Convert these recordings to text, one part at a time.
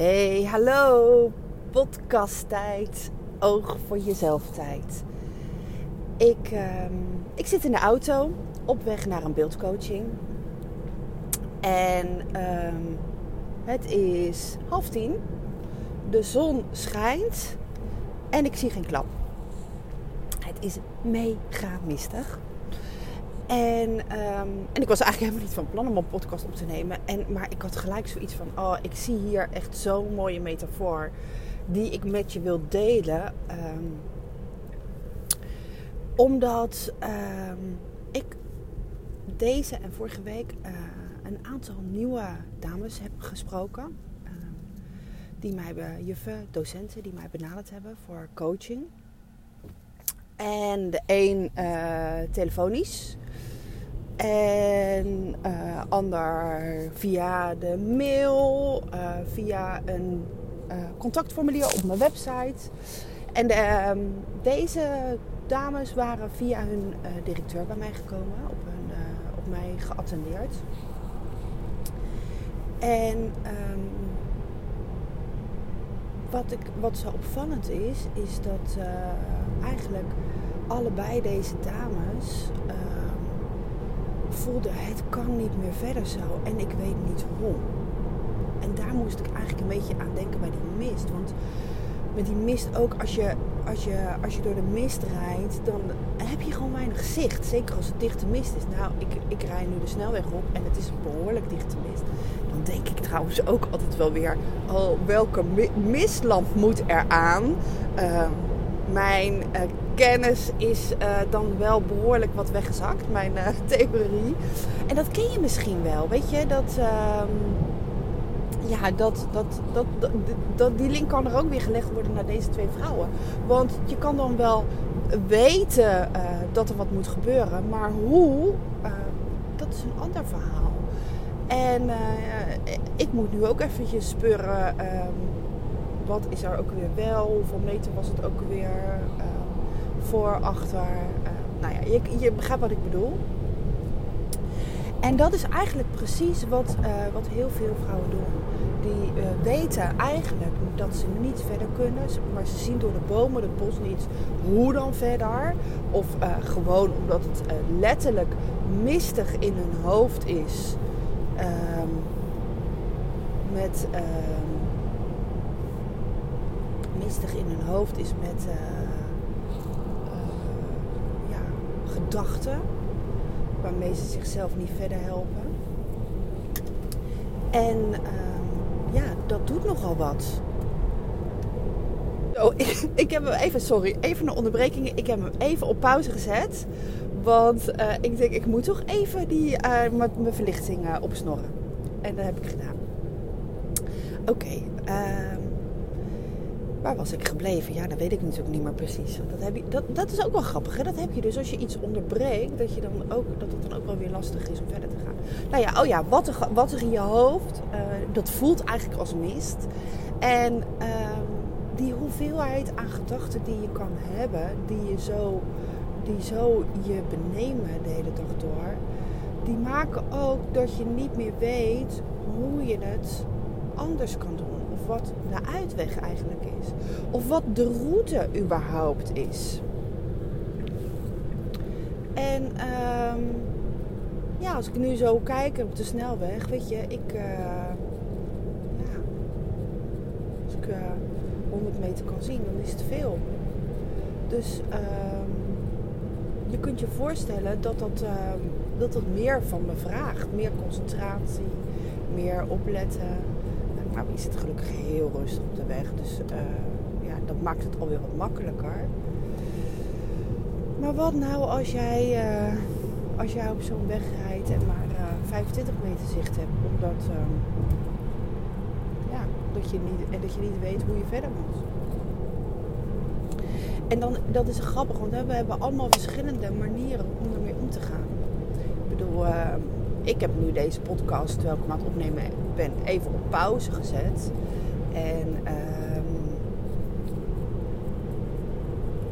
Hey, hallo, podcasttijd, oog voor jezelf tijd. Ik, ehm, ik zit in de auto op weg naar een beeldcoaching. En ehm, het is half tien. De zon schijnt en ik zie geen klap. Het is mega mistig. En, ehm, en ik was eigenlijk helemaal niet van plan om een podcast op te nemen. En, maar ik had gelijk zoiets van: oh, ik zie hier echt zo'n mooie metafoor die ik met je wil delen. Ehm, omdat ehm, ik deze en vorige week uh, een aantal nieuwe dames heb gesproken. die mij, juffen, docenten, die mij benaderd hebben voor coaching. En de een uh, telefonisch en uh, ander via de mail, uh, via een uh, contactformulier op mijn website. En ehm, deze dames waren via hun directeur bij mij gekomen, op, hun, op mij geattendeerd. En um, wat, ik, wat zo opvallend is, is dat eigenlijk allebei deze dames voelde het kan niet meer verder zo en ik weet niet hoe. En daar moest ik eigenlijk een beetje aan denken bij die mist. Want met die mist ook, als je, als je, als je door de mist rijdt, dan heb je gewoon weinig zicht. Zeker als het dichte mist is. Nou, ik, ik rij nu de snelweg op en het is behoorlijk dichte mist. Dan denk ik trouwens ook altijd wel weer, oh, welke mistlamp moet er aan? Uh, mijn uh, kennis is uh, dan wel behoorlijk wat weggezakt, mijn uh, theorie. En dat ken je misschien wel, weet je, dat, uh, ja, dat, dat, dat, dat, die link kan er ook weer gelegd worden naar deze twee vrouwen. Want je kan dan wel weten dat er wat moet gebeuren, maar hoe, dat is een ander verhaal. En ik moet nu ook eventjes speuren ehm, wat is er ook weer wel? Hoeveel meter was het ook weer? Voor, achter. Uh, nou ja, je, je begrijpt wat ik bedoel. En dat is eigenlijk precies wat, uh, wat heel veel vrouwen doen. Die uh, weten eigenlijk dat ze niet verder kunnen, maar ze zien door de bomen het bos niet hoe dan verder. Of gewoon omdat het letterlijk mistig in hun hoofd is. Ehm, met ehm, mistig in hun hoofd is met uh, uh, ja, gedachten waarmee ze zichzelf niet verder helpen. En uh, ja, dat doet nogal wat. Oh, ik, ik, heb hem even, sorry, even een onderbreking. Ik heb hem even op pauze gezet. Want uh, ik denk, ik moet toch even die, uh, mijn verlichting uh, opsnorren. En dat heb ik gedaan. Oké, okay, ehm, Waar was ik gebleven? Ja, dat weet ik natuurlijk niet meer precies. Dat, heb je, dat, dat is ook wel grappig. Hè? Dat heb je dus als je iets onderbreekt, dat, je dan ook, dat het dan ook wel weer lastig is om verder te gaan. Nou ja, oh ja, wat er, wat er in je hoofd, uh, dat voelt eigenlijk als mist. En uh, die hoeveelheid aan gedachten die je kan hebben, die je zo, die zo je benemen de hele dag door, die maken ook dat je niet meer weet hoe je het anders kan doen wat de uitweg eigenlijk is. Of wat de route überhaupt is. En um, ja, als ik nu zo kijk op de snelweg, weet je, ik. Uh, ja, als ik uh, eh, 100 meter kan zien, dan is het veel. Dus um, je kunt je voorstellen dat dat, um, dat dat meer van me vraagt. Meer concentratie, meer opletten. Nou is het gelukkig heel rustig op de weg. Dus uh, ja, dat maakt het alweer wat makkelijker. Maar wat nou als jij, uh, als jij op zo'n weg rijdt en maar uh, eh, 25 meter zicht hebt, omdat, uh, ja, dat, je niet, dat je niet weet hoe je verder moet. En dan, dat is grappig, want we hebben allemaal verschillende manieren om ermee om te gaan. Ik bedoel, ik heb nu deze podcast, terwijl ik hem aan het opnemen ben, even op pauze gezet. En, um,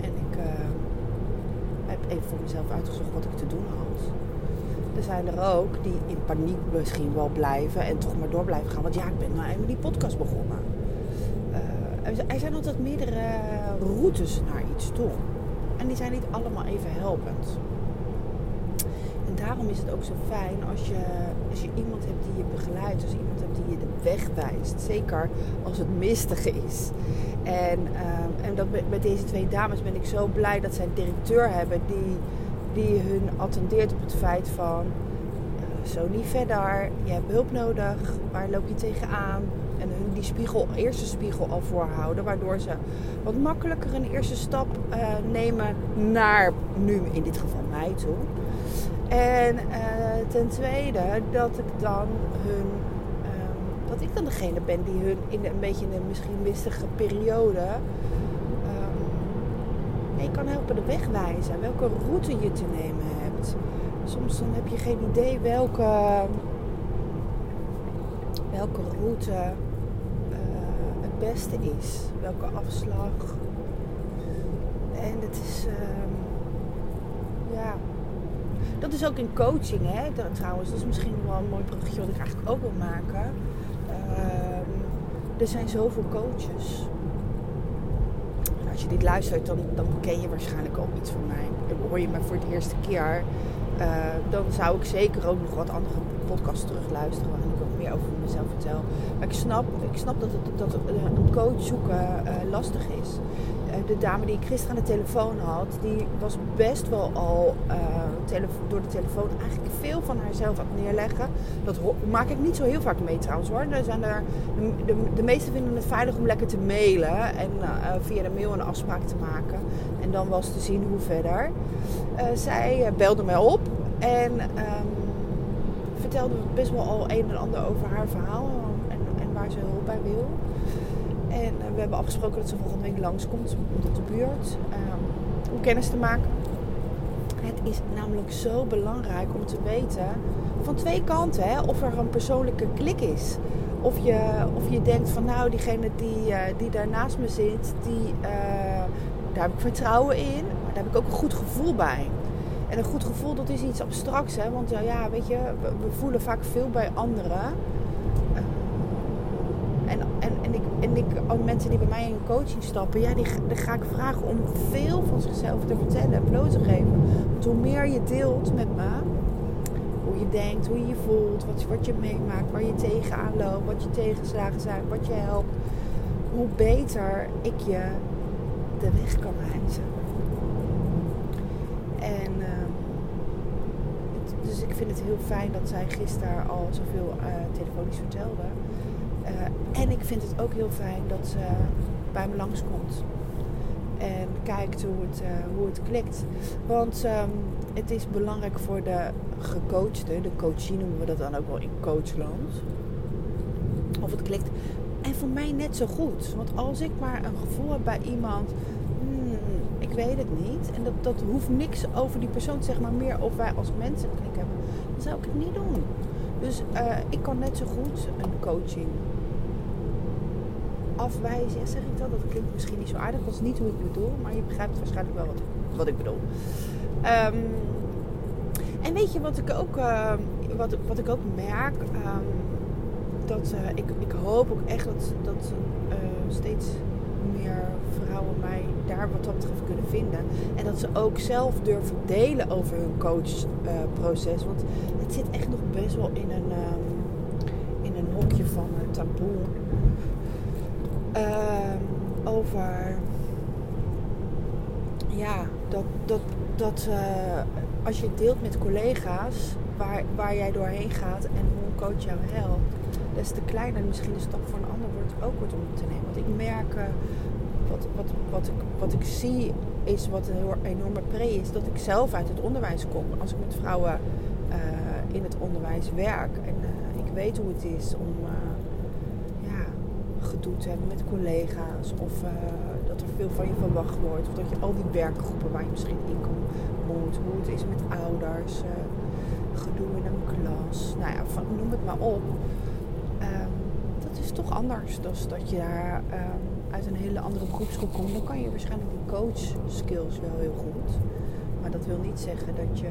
en ik uh, heb even voor mezelf uitgezocht wat ik te doen had. er zijn er ook die in paniek misschien wel blijven en toch maar door blijven gaan. Want ja, ik ben nou eenmaal die podcast begonnen. Uh, er zijn altijd meerdere routes naar iets toe. En die zijn niet allemaal even helpend. En daarom is het ook zo fijn als je, als je iemand hebt die je begeleidt, als iemand hebt die je de weg wijst. Zeker als het mistig is. En, uh, en dat met deze twee dames ben ik zo blij dat zij een directeur hebben die die hun attendeert op het feit van uh, zo niet verder, je hebt hulp nodig, waar loop je tegenaan? En hun die spiegel, eerste spiegel al voorhouden, waardoor ze wat makkelijker een eerste stap uh, nemen naar nu in dit geval mij toe. En uh, ten tweede dat ik dan hun, um, dat ik dan degene ben die hun in een beetje in een misschien mistige periode je kan helpen de weg wijzen, welke route je te nemen hebt. Soms dan heb je geen idee welke, welke route uh, het beste is, welke afslag. En het is, uh, ja, dat is ook in coaching, hè, trouwens. Dat is misschien wel een mooi bruggetje wat ik eigenlijk ook wil maken. Uh, er zijn zoveel coaches als je dit luistert, dan, dan ken je waarschijnlijk ook iets van mij. En hoor je me voor het eerste keer, uh, dan zou ik zeker ook nog wat andere podcasts terugluisteren waarin ik ook meer over mezelf vertel. Maar ik snap, ik snap dat, het, dat een coach zoeken uh, lastig is. Uh, de dame die ik gisteren aan de telefoon had, die was best wel al door de telefoon eigenlijk veel van haarzelf aan het neerleggen. Dat maak ik niet zo heel vaak mee trouwens hoor. Er zijn er, de, de, meesten vinden het veilig om lekker te mailen en via de mail een afspraak te maken. En dan was te zien hoe verder. zij belde mij op en um, vertelde best wel al een en ander over haar verhaal en, en waar ze hulp bij wil. En uh, we hebben afgesproken dat ze volgende week langskomt op de buurt um, om kennis te maken. Het is namelijk zo belangrijk om te weten van twee kanten hè, of er een persoonlijke klik is. Of je, of je denkt van nou, diegene die, uh, die daar naast me zit, die, uh, daar heb ik vertrouwen in, maar daar heb ik ook een goed gevoel bij. En een goed gevoel, dat is iets abstracts, hè? Want ja, weet je, we, voelen vaak veel bij anderen. En, en, en, ik, en ik, ook mensen die bij mij in coaching stappen, ja, die, die ga ik vragen om veel van zichzelf te vertellen en bloot te geven. Want hoe meer je deelt met me, hoe je denkt, hoe je je voelt, wat, wat je meemaakt, waar je tegenaan loopt, wat je tegenslagen zijn, wat je helpt, hoe beter ik je de weg kan wijzen. En uh, dus ik vind het heel fijn dat zij gisteren al zoveel uh, telefonisch vertelde. Uh, en ik vind het ook heel fijn dat ze bij me langskomt. En kijkt hoe het, uh, hoe het klikt. Want um, het is belangrijk voor de gecoachte, de coachie noemen we dat dan ook wel in coachland. Of het klikt. En voor mij net zo goed. Want als ik maar een gevoel heb bij iemand ik weet het niet. En dat, dat hoeft niks over die persoon zeg maar meer of wij als mensen klik hebben. Dan zou ik het niet doen. Dus uh, ik kan net zo goed een coaching afwijzen. Ja, zeg ik dat? Dat klinkt misschien niet zo aardig. Dat is niet hoe ik bedoel. Maar je begrijpt waarschijnlijk wel wat wat ik bedoel. Um, en weet je wat ik ook, uh, wat, wat ik ook merk? Um, dat uh, ik, ik hoop ook echt dat, dat steeds meer vrouwen mij daar wat dat betreft kunnen vinden. En dat ze ook zelf durven delen over hun coachproces. Want het zit echt nog best wel in een, um, in een hokje van uh, taboe. Uh, over ja, dat, dat, dat uh, als je deelt met collega's waar, waar jij doorheen gaat en hoe een coach jou helpt, des te kleiner misschien de stap voor een ander wordt ook wordt om te nemen. Want ik merk uh, wat, wat, wat, ik, wat ik zie is wat een enorme pre is. Dat ik zelf uit het onderwijs kom. Als ik met vrouwen uh, in het onderwijs werk. En uh, ik weet hoe het is om ja, gedoe te hebben met collega's. Of dat er veel van je verwacht wordt. Of dat je al die werkgroepen waar je misschien in moet. Hoe het is met ouders. gedoe in een klas. Nou ja, van, noem het maar op. Ehm, anders dan dat je daar... Um, uit een hele andere groepsgroep komt, dan kan je waarschijnlijk die coach skills wel heel goed. Maar dat wil niet zeggen dat je,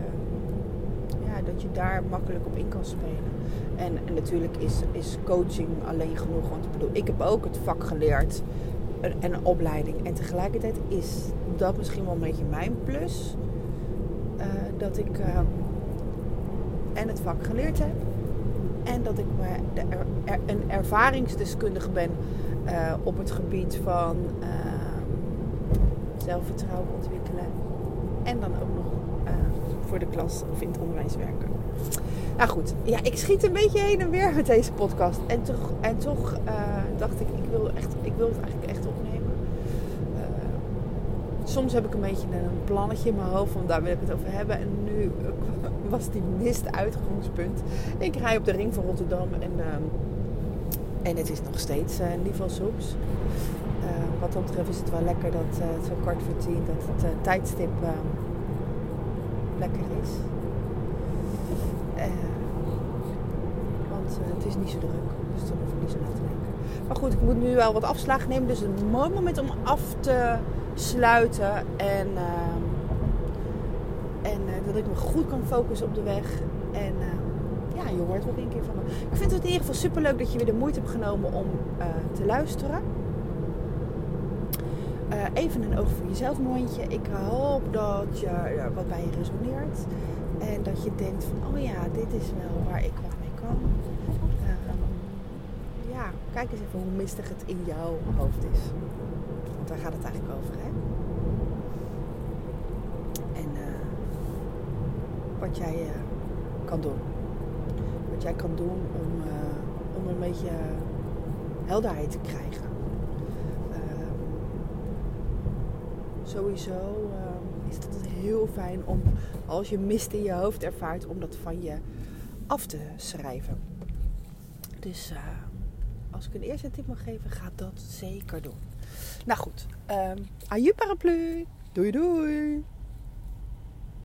ja, dat je daar makkelijk op in kan spelen. En, en natuurlijk is, is coaching alleen genoeg. Want ik bedoel, ik heb ook het vak geleerd en een opleiding. En tegelijkertijd is dat misschien wel een beetje mijn plus. Uh, dat ik uh, en het vak geleerd heb. En dat ik een ervaringsdeskundige ben uh, op het gebied van zelfvertrouwen ontwikkelen. En dan ook nog voor de klas of in het onderwijs werken. Nou goed, ja, ik schiet een beetje heen en weer met deze podcast. En toch, en toch dacht ik, ik wil, echt, ik wil het eigenlijk echt opnemen. Soms heb ik een beetje een plannetje in mijn hoofd van daar wil ik het over hebben. En nu was die mist uitgangspunt. Ik rij op de ring van Rotterdam en, uh, en het is nog steeds uh, Nivel Soeps. wat dat betreft is het wel lekker dat het zo kort voor tien, dat het tijdstip lekker is. Want het is niet zo druk, dus dan hoef ik niet zo na te denken. Maar goed, ik moet nu wel wat afslagen nemen. Dus een mooi moment om af te sluiten. En, uh, en dat ik me goed kan focussen op de weg. En ja, je hoort ook een keer van me. Ik vind het in ieder geval super leuk dat je weer de moeite hebt genomen om te luisteren. Even een oog voor jezelf momentje. Ik hoop dat je wat bij je resoneert. En dat je denkt van, oh ja, dit is wel waar ik wat mee kan. Uh, ja, kijk eens even hoe mistig het in jouw hoofd is. Daar gaat het eigenlijk over, hè? En uh, wat jij kan doen. Wat jij kan doen om, om een beetje helderheid te krijgen. sowieso uh, is het heel fijn om als je mist in je hoofd ervaart, om dat van je af te schrijven. Dus als ik een eerste tip mag geven, ga dat zeker doen. Nou goed, um, aju paraplu. Doei doei.